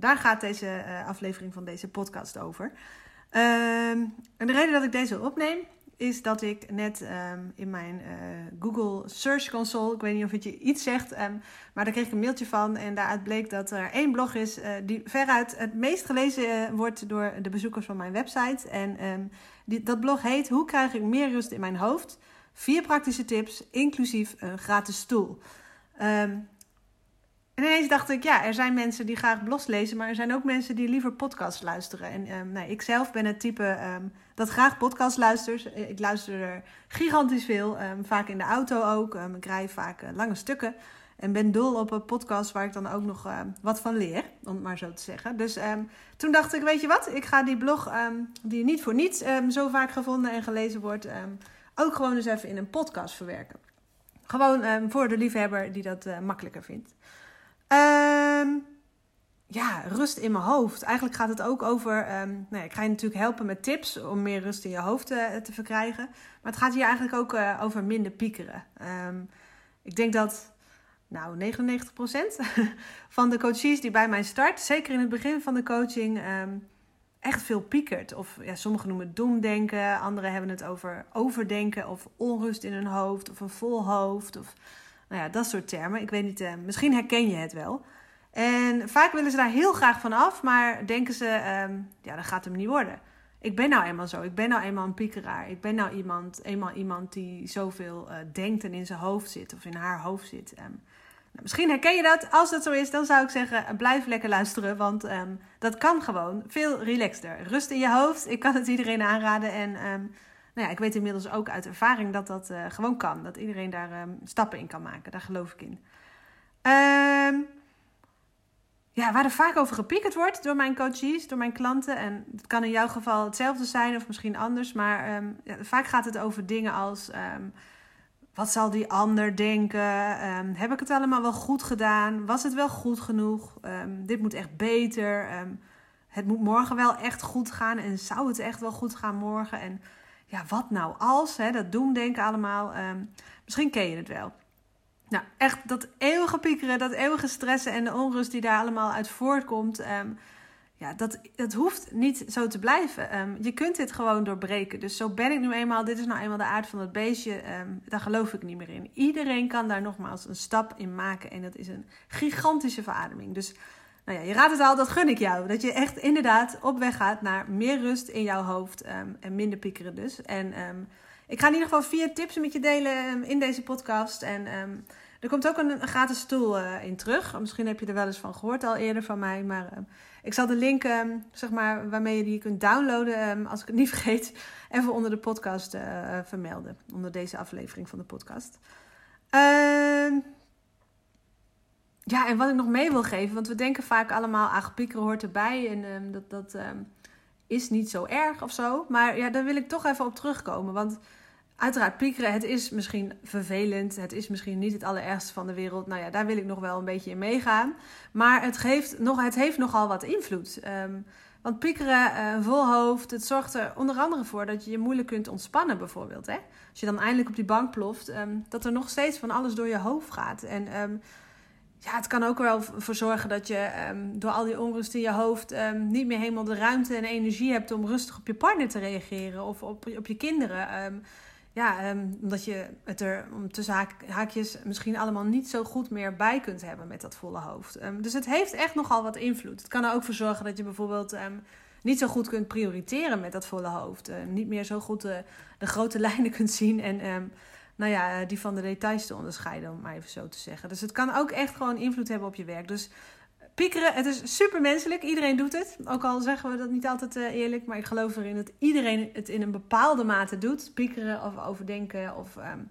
Daar gaat deze uh, aflevering van deze podcast over. Uh, en de reden dat ik deze opneem is dat ik net um, in mijn uh, Google Search Console, ik weet niet of het je iets zegt, um, maar daar kreeg ik een mailtje van en daaruit bleek dat er één blog is uh, die veruit het meest gelezen wordt door de bezoekers van mijn website. En um, die, dat blog heet Hoe krijg ik meer rust in mijn hoofd? Vier praktische tips, inclusief een gratis stoel. En ineens dacht ik, ja, er zijn mensen die graag blogs lezen, maar er zijn ook mensen die liever podcasts luisteren. En um, nou, ik zelf ben het type um, dat graag podcasts luistert. Ik luister er gigantisch veel, um, vaak in de auto ook. ik rij vaak uh, lange stukken en ben dol op een podcast waar ik dan ook nog wat van leer, om het maar zo te zeggen. Dus toen dacht ik, weet je wat, ik ga die blog, die niet voor niets zo vaak gevonden en gelezen wordt, ook gewoon eens even in een podcast verwerken. Gewoon voor de liefhebber die dat uh, makkelijker vindt. Um, ja, rust in mijn hoofd. Eigenlijk gaat het ook over. Um, nou ja, ik ga je natuurlijk helpen met tips om meer rust in je hoofd te, te verkrijgen. Maar het gaat hier eigenlijk ook uh, over minder piekeren. Um, ik denk dat. Nou, 99% van de coaches die bij mij start, zeker in het begin van de coaching, echt veel piekert. Of ja, sommigen noemen het doemdenken, anderen hebben het over overdenken of onrust in hun hoofd of een vol hoofd. Of nou ja, dat soort termen. Ik weet niet, uh, misschien herken je het wel. En vaak willen ze daar heel graag van af, maar denken ze, um, ja, dat gaat hem niet worden. Ik ben nou eenmaal zo. Ik ben nou eenmaal een piekeraar. Ik ben nou iemand, eenmaal iemand die zoveel uh, denkt en in zijn hoofd zit of in haar hoofd zit. Um, nou, misschien herken je dat. Als dat zo is, dan zou ik zeggen, blijf lekker luisteren. Want um, dat kan gewoon veel relaxter. Rust in je hoofd. Ik kan het iedereen aanraden. En nou ja, ik weet inmiddels ook uit ervaring dat dat uh, gewoon kan. Dat iedereen daar um, stappen in kan maken. Daar geloof ik in. Um, ja, waar er vaak over gepiekerd wordt door mijn coaches, door mijn klanten. En het kan in jouw geval hetzelfde zijn of misschien anders. Maar um, ja, vaak gaat het over dingen als... wat zal die ander denken? heb ik het allemaal wel goed gedaan? Was het wel goed genoeg? dit moet echt beter. het moet morgen wel echt goed gaan. En zou het echt wel goed gaan morgen? En ja, wat nou als? Hè, dat doemdenken allemaal. Um, misschien ken je het wel. Nou, echt dat eeuwige piekeren, dat eeuwige stressen en de onrust die daar allemaal uit voortkomt. Um, ja, dat, dat hoeft niet zo te blijven. Um, je kunt dit gewoon doorbreken. Dus zo ben ik nu eenmaal. Dit is nou eenmaal de aard van het beestje. Daar geloof ik niet meer in. Iedereen kan daar nogmaals een stap in maken. En dat is een gigantische verademing. Dus nou ja, je raadt het al, dat gun ik jou. Dat je echt inderdaad op weg gaat naar meer rust in jouw hoofd um, en minder piekeren dus. En um, ik ga in ieder geval vier tips met je delen um, in deze podcast. En er komt ook een, gratis stoel uh, in terug. Misschien heb je er wel eens van gehoord al eerder van mij. Maar ik zal de link, zeg maar, waarmee je die kunt downloaden, als ik het niet vergeet, even onder de podcast uh, vermelden. Onder deze aflevering van de podcast. Ehm ja, en wat ik nog mee wil geven, want we denken vaak allemaal, ach, piekeren hoort erbij en um, dat, dat um, is niet zo erg of zo. Maar ja, daar wil ik toch even op terugkomen, want uiteraard piekeren, het is misschien vervelend, het is misschien niet het allerergste van de wereld. Nou ja, daar wil ik nog wel een beetje in meegaan. Maar het, geeft nog, het heeft nogal wat invloed. Um, want piekeren, uh, vol hoofd, het zorgt er onder andere voor dat je je moeilijk kunt ontspannen bijvoorbeeld. Hè? Als je dan eindelijk op die bank ploft, dat er nog steeds van alles door je hoofd gaat. En ja, het kan ook wel voor zorgen dat je um, door al die onrust in je hoofd um, niet meer helemaal de ruimte en energie hebt om rustig op je partner te reageren of op, op je kinderen. Um, ja, omdat je het er tussen haakjes misschien allemaal niet zo goed meer bij kunt hebben met dat volle hoofd. dus het heeft echt nogal wat invloed. Het kan er ook voor zorgen dat je bijvoorbeeld niet zo goed kunt prioriteren met dat volle hoofd. Niet meer zo goed de, de grote lijnen kunt zien en nou ja, die van de details te onderscheiden, om maar even zo te zeggen. Dus het kan ook echt gewoon invloed hebben op je werk. Dus piekeren, het is super menselijk. Iedereen doet het. Ook al zeggen we dat niet altijd uh, eerlijk, maar ik geloof erin dat iedereen het in een bepaalde mate doet. Piekeren of overdenken of um,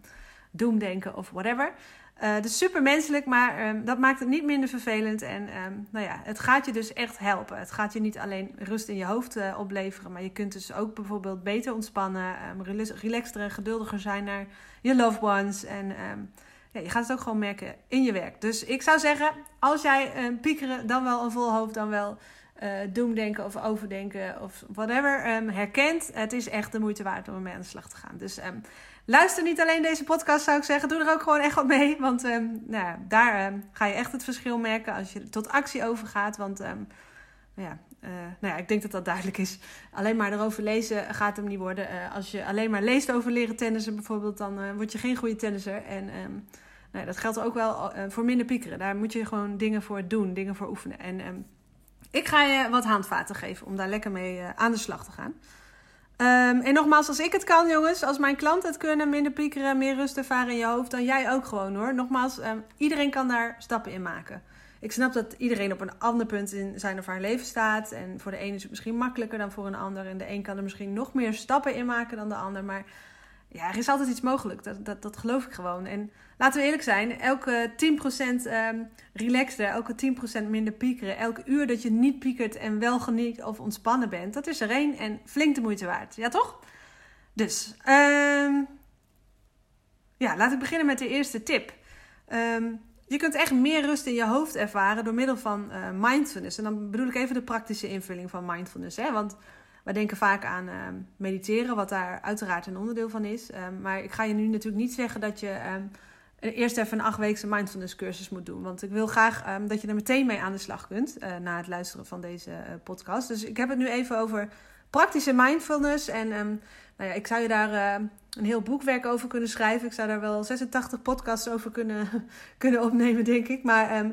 doemdenken of whatever. Dus super menselijk, maar ehm, dat maakt het niet minder vervelend. En ehm, nou ja, het gaat je dus echt helpen. Het gaat je niet alleen rust in je hoofd uh, opleveren, maar je kunt dus ook bijvoorbeeld beter ontspannen, um, relaxter en geduldiger zijn naar je loved ones. En ja, je gaat het ook gewoon merken in je werk. Dus ik zou zeggen, als jij piekeren, dan wel een vol hoofd, dan wel uh, doemdenken of overdenken of whatever herkent, het is echt de moeite waard om ermee aan de slag te gaan. Dus Luister niet alleen deze podcast, zou ik zeggen. Doe er ook gewoon echt wat mee. Want um, nou, daar um, ga je echt het verschil merken als je tot actie overgaat. Want um, ja, uh, nou ja, ik denk dat dat duidelijk is. Alleen maar erover lezen gaat hem niet worden. Uh, als je alleen maar leest over leren tennissen bijvoorbeeld, dan uh, word je geen goede tennisser. En nou ja, dat geldt ook wel voor minder piekeren. Daar moet je gewoon dingen voor doen, dingen voor oefenen. En ik ga je wat handvaten geven om daar lekker mee aan de slag te gaan. Um, en nogmaals, als ik het kan, jongens, als mijn klanten het kunnen, minder piekeren, meer rust ervaren in je hoofd, dan jij ook gewoon hoor. Nogmaals, um, iedereen kan daar stappen in maken. Ik snap dat iedereen op een ander punt in zijn of haar leven staat. En voor de ene is het misschien makkelijker dan voor een ander. En de een kan er misschien nog meer stappen in maken dan de ander. Maar ja, er is altijd iets mogelijk. Dat, dat, dat geloof ik gewoon. En laten we eerlijk zijn, elke 10% um, ehm, relaxter, elke 10% minder piekeren, elke uur dat je niet piekert en wel geniet of ontspannen bent, dat is er één en flink de moeite waard. Ja, toch? Dus, um, ja, laat ik beginnen met de eerste tip. Um, je kunt echt meer rust in je hoofd ervaren door middel van uh, mindfulness. En dan bedoel ik even de praktische invulling van mindfulness. Hè? Want wij denken vaak aan uh, mediteren, wat daar uiteraard een onderdeel van is. Um, maar ik ga je nu natuurlijk niet zeggen dat je um, eerst even een achtweekse mindfulness cursus moet doen. Want ik wil graag dat je er meteen mee aan de slag kunt uh, na het luisteren van deze uh, podcast. Dus ik heb het nu even over praktische mindfulness. En nou ja, ik zou je daar een heel boekwerk over kunnen schrijven. Ik zou daar wel 86 podcasts over kunnen, kunnen opnemen, denk ik. Maar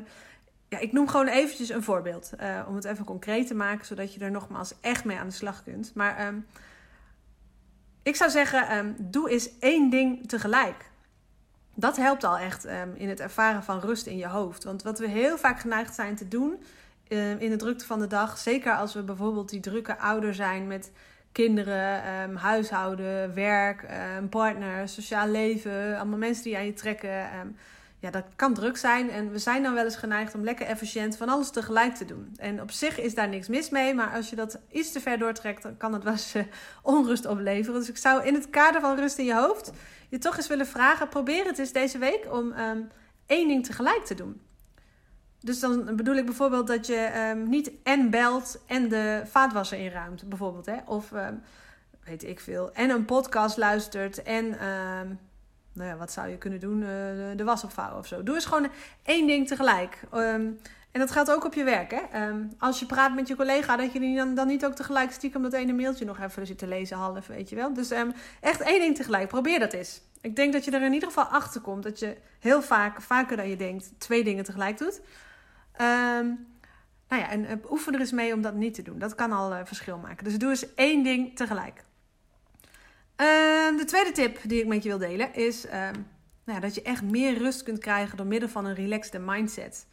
ja, ik noem gewoon eventjes een voorbeeld. Uh, om het even concreet te maken, zodat je er nogmaals echt mee aan de slag kunt. Maar um, ik zou zeggen, um, doe eens één ding tegelijk. Dat helpt al echt um, in het ervaren van rust in je hoofd. Want wat we heel vaak geneigd zijn te doen in de drukte van de dag, zeker als we bijvoorbeeld die drukke ouder zijn met kinderen, huishouden, werk, partner, sociaal leven, allemaal mensen die aan je trekken ja, dat kan druk zijn. En we zijn dan wel eens geneigd om lekker efficiënt van alles tegelijk te doen. En op zich is daar niks mis mee. Maar als je dat iets te ver doortrekt, dan kan het wel eens uh, onrust opleveren. Dus ik zou in het kader van rust in je hoofd je toch eens willen vragen: probeer het eens deze week om um, één ding tegelijk te doen. Dus dan bedoel ik bijvoorbeeld dat je um, niet en belt en de vaatwasser inruimt, bijvoorbeeld. Hè? Of um, weet ik veel. En een podcast luistert en nou ja, wat zou je kunnen doen? Uh, de was opvouwen of zo. Doe eens gewoon één ding tegelijk. Um, en dat geldt ook op je werk. Hè? Um, als je praat met je collega, dat je dan, dan niet ook tegelijk stiekem dat ene mailtje nog even zit te lezen, half, weet je wel. Dus um, echt één ding tegelijk. Probeer dat eens. Ik denk dat je er in ieder geval achter komt dat je heel vaak, vaker dan je denkt, twee dingen tegelijk doet. Nou ja, en uh, oefen er eens mee om dat niet te doen. Dat kan al uh, verschil maken. Dus doe eens één ding tegelijk. Ehm, de tweede tip die ik met je wil delen is ehm, nou ja, dat je echt meer rust kunt krijgen door middel van een relaxed mindset.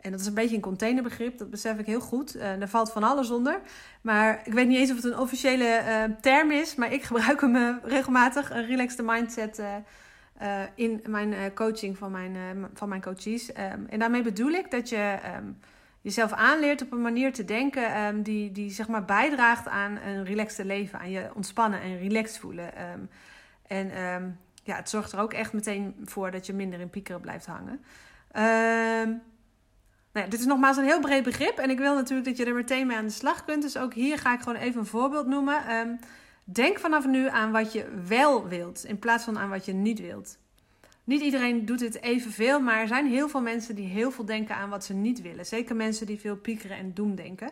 En dat is een beetje een containerbegrip, dat besef ik heel goed. Uh, daar valt van alles onder. Maar ik weet niet eens of het een officiële uh, term is, maar ik gebruik hem uh, regelmatig, een relaxed mindset, in mijn coaching van mijn, van mijn coaches. En daarmee bedoel ik dat je jezelf aanleert op een manier te denken um, die, die zeg maar bijdraagt aan een relaxte leven, aan je ontspannen en relaxed voelen. Um, en um, ja, het zorgt er ook echt meteen voor dat je minder in piekeren blijft hangen. Nou ja, dit is nogmaals een heel breed begrip en ik wil natuurlijk dat je er meteen mee aan de slag kunt. Dus ook hier ga ik gewoon even een voorbeeld noemen. denk vanaf nu aan wat je wel wilt in plaats van aan wat je niet wilt. Niet iedereen doet dit evenveel, maar er zijn heel veel mensen die heel veel denken aan wat ze niet willen. Zeker mensen die veel piekeren en doemdenken.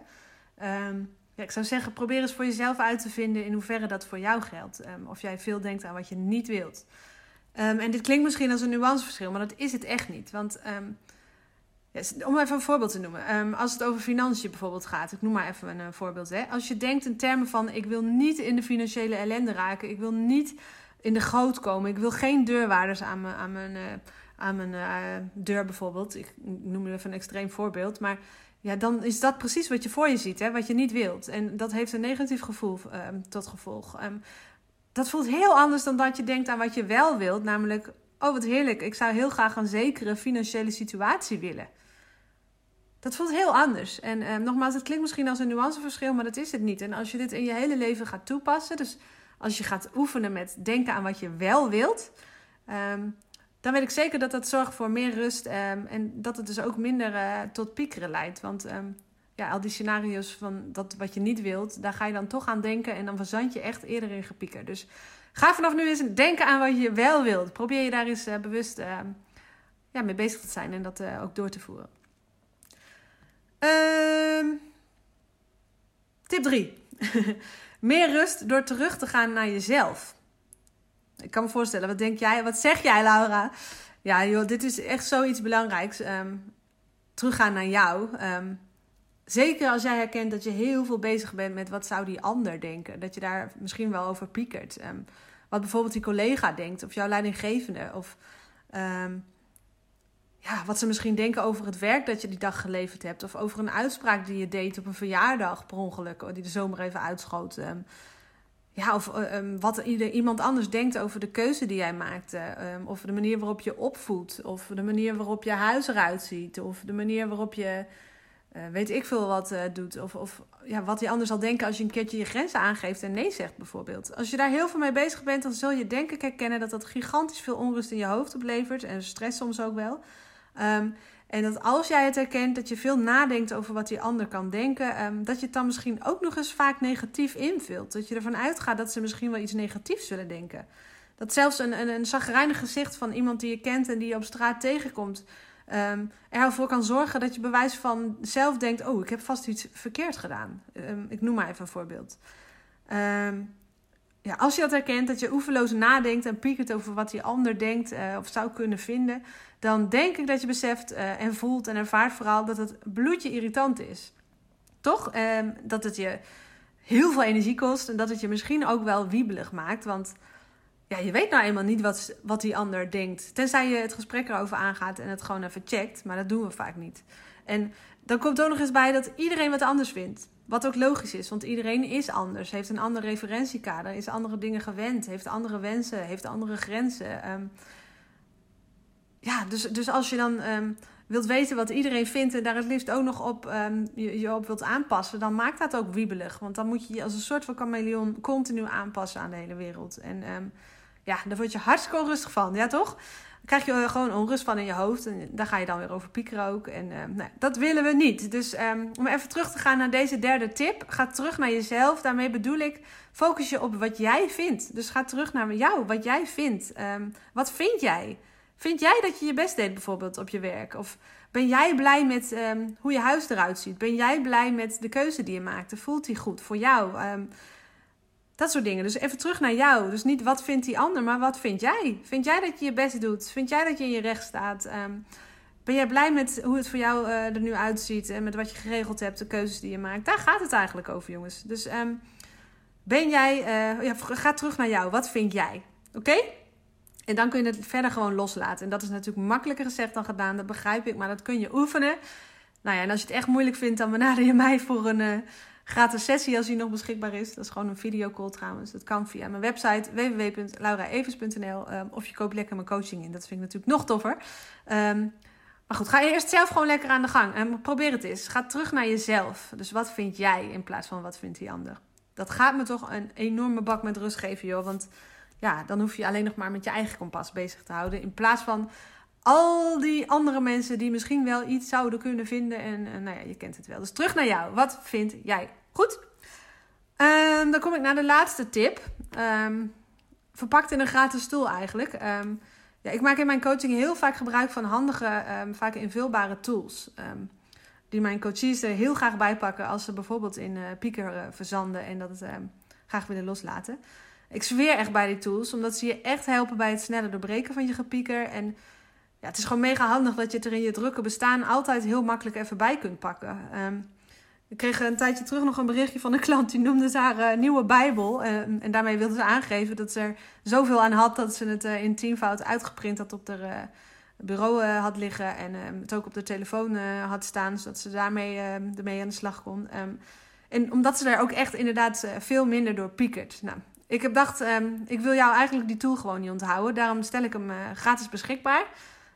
Um, ja, ik zou zeggen, probeer eens voor jezelf uit te vinden in hoeverre dat voor jou geldt. Um, of jij veel denkt aan wat je niet wilt. Um, en dit klinkt misschien als een nuanceverschil, maar dat is het echt niet. Want om even een voorbeeld te noemen. als het over financiën bijvoorbeeld gaat, ik noem maar even een uh, voorbeeld. Hè. Als je denkt in termen van: ik wil niet in de financiële ellende raken, ik wil niet in de goot komen. Ik wil geen deurwaarders aan mijn, aan mijn, uh, aan mijn uh, deur bijvoorbeeld. Ik noem even een extreem voorbeeld. Maar ja, dan is dat precies wat je voor je ziet, hè, wat je niet wilt. En dat heeft een negatief gevoel um, tot gevolg. Um, dat voelt heel anders dan dat je denkt aan wat je wel wilt. Namelijk, oh wat heerlijk, ik zou heel graag een zekere financiële situatie willen. Dat voelt heel anders. En eh, nogmaals, het klinkt misschien als een nuanceverschil, maar dat is het niet. En als je dit in je hele leven gaat toepassen, dus als je gaat oefenen met denken aan wat je wel wilt, ehm, dan weet ik zeker dat dat zorgt voor meer rust ehm, en dat het dus ook minder uh, tot piekeren leidt. Want ehm, ja, al die scenario's van dat wat je niet wilt, daar ga je dan toch aan denken en dan verzand je echt eerder in gepieker. Dus ga vanaf nu eens denken aan wat je wel wilt. Probeer je daar eens uh, bewust ja, mee bezig te zijn en dat ook door te voeren. Tip 3. Meer rust door terug te gaan naar jezelf. Ik kan me voorstellen, wat denk jij? Wat zeg jij, Laura? Ja, joh, dit is echt zoiets belangrijks. Um, teruggaan naar jou. Um, zeker als jij herkent dat je heel veel bezig bent met wat zou die ander denken. Dat je daar misschien wel over piekert. wat bijvoorbeeld die collega denkt, of jouw leidinggevende. Of ja, wat ze misschien denken over het werk dat je die dag geleverd hebt. Of over een uitspraak die je deed op een verjaardag per ongeluk. Die de zomer even uitschoot. Ehm. ja, of uh, um, wat iemand anders denkt over de keuze die jij maakte. Um, of de manier waarop je opvoedt. Of de manier waarop je huis eruit ziet. Of de manier waarop je, uh, weet ik veel wat, uh, doet. Of, of ja, wat die ander zal denken als je een keertje je grenzen aangeeft en nee zegt bijvoorbeeld. Als je daar heel veel mee bezig bent, dan zul je denk ik herkennen dat dat gigantisch veel onrust in je hoofd oplevert. En stress soms ook wel. Um, en dat als jij het herkent, dat je veel nadenkt over wat die ander kan denken, um, dat je het dan misschien ook nog eens vaak negatief invult. Dat je ervan uitgaat dat ze misschien wel iets negatiefs zullen denken. Dat zelfs een, een, een zagrijnig gezicht van iemand die je kent en die je op straat tegenkomt, um, ervoor kan zorgen dat je bewijs van zelf denkt: Oh, ik heb vast iets verkeerd gedaan. ik noem maar even een voorbeeld. Ja, als je dat herkent, dat je oeverloos nadenkt en piekert over wat die ander denkt uh, of zou kunnen vinden, dan denk ik dat je beseft uh, en voelt en ervaart vooral dat het bloedje irritant is. Toch? Uh, dat het je heel veel energie kost en dat het je misschien ook wel wiebelig maakt. Want ja, je weet nou eenmaal niet wat, wat die ander denkt. Tenzij je het gesprek erover aangaat en het gewoon even checkt. Maar dat doen we vaak niet. En dan komt ook nog eens bij dat iedereen wat anders vindt. Wat ook logisch is, want iedereen is anders. Heeft een ander referentiekader, is andere dingen gewend, heeft andere wensen, heeft andere grenzen. Um, ja, dus, dus als je dan um, wilt weten wat iedereen vindt en daar het liefst ook nog op, um, je, je, op wilt aanpassen, dan maakt dat ook wiebelig. Want dan moet je je als een soort van chameleon continu aanpassen aan de hele wereld. En ja, daar word je hartstikke onrustig van, ja toch? Krijg je gewoon onrust van in je hoofd en daar ga je dan weer over piekeren ook. En nee, dat willen we niet. Dus om even terug te gaan naar deze derde tip, ga terug naar jezelf. Daarmee bedoel ik, focus je op wat jij vindt. Dus ga terug naar jou, wat jij vindt. wat vind jij? Vind jij dat je je best deed bijvoorbeeld op je werk? Of ben jij blij met um, hoe je huis eruit ziet? Ben jij blij met de keuze die je maakte? Voelt die goed voor jou? Dat soort dingen. Dus even terug naar jou. Dus niet wat vindt die ander, maar wat vind jij? Vind jij dat je je best doet? Vind jij dat je in je recht staat? Um, ben jij blij met hoe het voor jou uh, er nu uitziet en met wat je geregeld hebt, de keuzes die je maakt? Daar gaat het eigenlijk over, jongens. Dus ben jij, uh, ja, ga terug naar jou. Wat vind jij? Oké? En dan kun je het verder gewoon loslaten. En dat is natuurlijk makkelijker gezegd dan gedaan, dat begrijp ik, maar dat kun je oefenen. Nou ja, en als je het echt moeilijk vindt, dan benader je mij voor een uh, gratis sessie als die nog beschikbaar is. Dat is gewoon een videocall trouwens. Dat kan via mijn website www.lauraevers.nl um, of je koopt lekker mijn coaching in. Dat vind ik natuurlijk nog toffer. Um, maar goed, ga eerst zelf gewoon lekker aan de gang en probeer het eens. Ga terug naar jezelf. Dus wat vind jij in plaats van wat vindt die ander? Dat gaat me toch een enorme bak met rust geven, joh. Want ja, dan hoef je alleen nog maar met je eigen kompas bezig te houden. In plaats van al die andere mensen die misschien wel iets zouden kunnen vinden. En, nou ja, je kent het wel. Dus terug naar jou. Wat vind jij? Goed. Um, dan kom ik naar de laatste tip. Um, verpakt in een gratis stoel eigenlijk. Um, ja, ik maak in mijn coaching heel vaak gebruik van handige, vaak invulbare tools. die mijn coaches er heel graag bijpakken als ze bijvoorbeeld in uh, Pieker uh, verzanden en dat het graag willen loslaten. Ik zweer echt bij die tools, omdat ze je echt helpen bij het sneller doorbreken van je gepieker. En ja, het is gewoon mega handig dat je het er in je drukke bestaan altijd heel makkelijk even bij kunt pakken. Um, ik kreeg een tijdje terug nog een berichtje van een klant die noemde ze haar uh, nieuwe Bijbel. Uh, en daarmee wilde ze aangeven dat ze er zoveel aan had dat ze het uh, in teamfout uitgeprint had op haar bureau had liggen. En ehm, het ook op de telefoon had staan, zodat ze daarmee ermee aan de slag kon. En omdat ze daar ook echt inderdaad veel minder door piekert. Nou, ik heb dacht, ehm, ik wil jou eigenlijk die tool gewoon niet onthouden. Daarom stel ik hem gratis beschikbaar.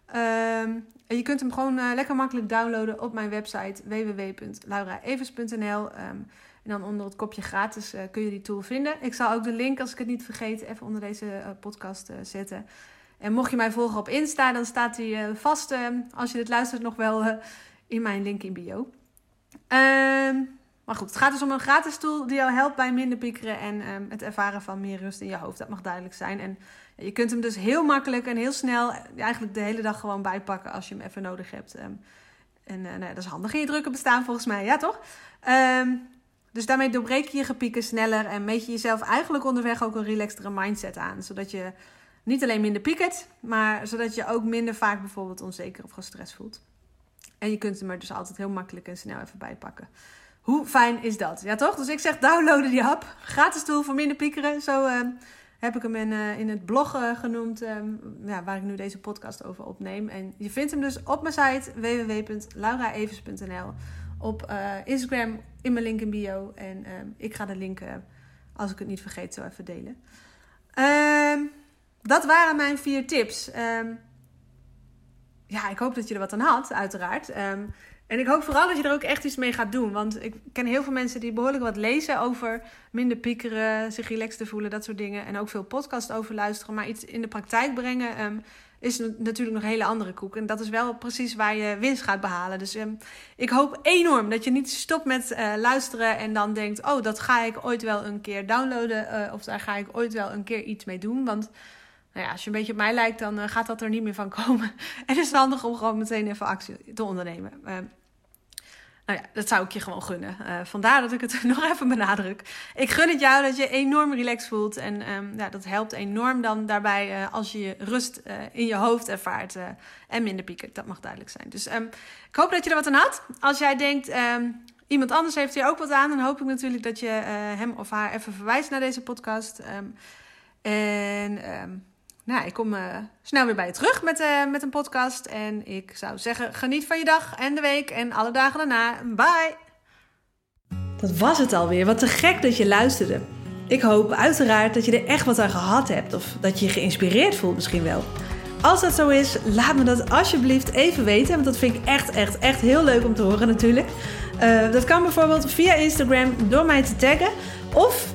Ehm, je kunt hem gewoon uh, lekker makkelijk downloaden op mijn website www.lauraevers.nl. en dan onder het kopje gratis uh, kun je die tool vinden. Ik zal ook de link, als ik het niet vergeet, even onder deze podcast zetten. En mocht je mij volgen op Insta, dan staat hij vast, als je dit luistert, nog wel in mijn link in bio. Ehm maar goed, het gaat dus om een gratis tool die jou helpt bij minder piekeren en um, het ervaren van meer rust in je hoofd. Dat mag duidelijk zijn. En je kunt hem dus heel makkelijk en heel snel, eigenlijk de hele dag gewoon bijpakken als je hem even nodig hebt. Um, en uh, nou, dat is handig in je drukke bestaan volgens mij, ja toch? Um, dus daarmee doorbreek je je gepieken sneller en meet je jezelf eigenlijk onderweg ook een relaxtere mindset aan. Zodat je niet alleen minder piekert, maar zodat je ook minder vaak bijvoorbeeld onzeker of gestrest voelt. En je kunt hem er dus altijd heel makkelijk en snel even bijpakken. Hoe fijn is dat? Ja, toch? Dus ik zeg downloaden die app. Gratis tool voor minder piekeren. Zo uh, heb ik hem in, uh, in het blog uh, genoemd, um, ja, waar ik nu deze podcast over opneem. En je vindt hem dus op mijn site www.lauraevers.nl. Op Instagram in mijn link in bio. En ehm, ik ga de link, als ik het niet vergeet, zo even delen. Ehm, dat waren mijn vier tips. ja, ik hoop dat je er wat aan had, uiteraard. En ik hoop vooral dat je er ook echt iets mee gaat doen. Want ik ken heel veel mensen die behoorlijk wat lezen over minder piekeren, zich relaxed voelen, dat soort dingen. En ook veel podcast over luisteren. Maar iets in de praktijk brengen um, is natuurlijk nog een hele andere koek. En dat is wel precies waar je winst gaat behalen. Dus um, ik hoop enorm dat je niet stopt met uh, luisteren en dan denkt: oh, dat ga ik ooit wel een keer downloaden. Uh, of daar ga ik ooit wel een keer iets mee doen. Want nou ja, als je een beetje op mij lijkt, dan uh, gaat dat er niet meer van komen. en het is handig om gewoon meteen even actie te ondernemen. Uh, nou ja, dat zou ik je gewoon gunnen. Uh, vandaar dat ik het nog even benadruk. Ik gun het jou dat je enorm relaxed voelt. En um, ja, dat helpt enorm dan daarbij uh, als je rust in je hoofd ervaart. en minder pieken. Dat mag duidelijk zijn. Dus um, ik hoop dat je er wat aan had. Als jij denkt, iemand anders heeft hier ook wat aan. Dan hoop ik natuurlijk dat je hem of haar even verwijst naar deze podcast. en nou, ik kom uh, snel weer bij je terug met, uh, met een podcast. En ik zou zeggen, geniet van je dag en de week en alle dagen daarna. Bye! Dat was het alweer. Wat te gek dat je luisterde. Ik hoop uiteraard dat je er echt wat aan gehad hebt. Of dat je je geïnspireerd voelt misschien wel. Als dat zo is, laat me dat alsjeblieft even weten. Want dat vind ik echt, echt, echt heel leuk om te horen natuurlijk. Uh, dat kan bijvoorbeeld via Instagram door mij te taggen. Of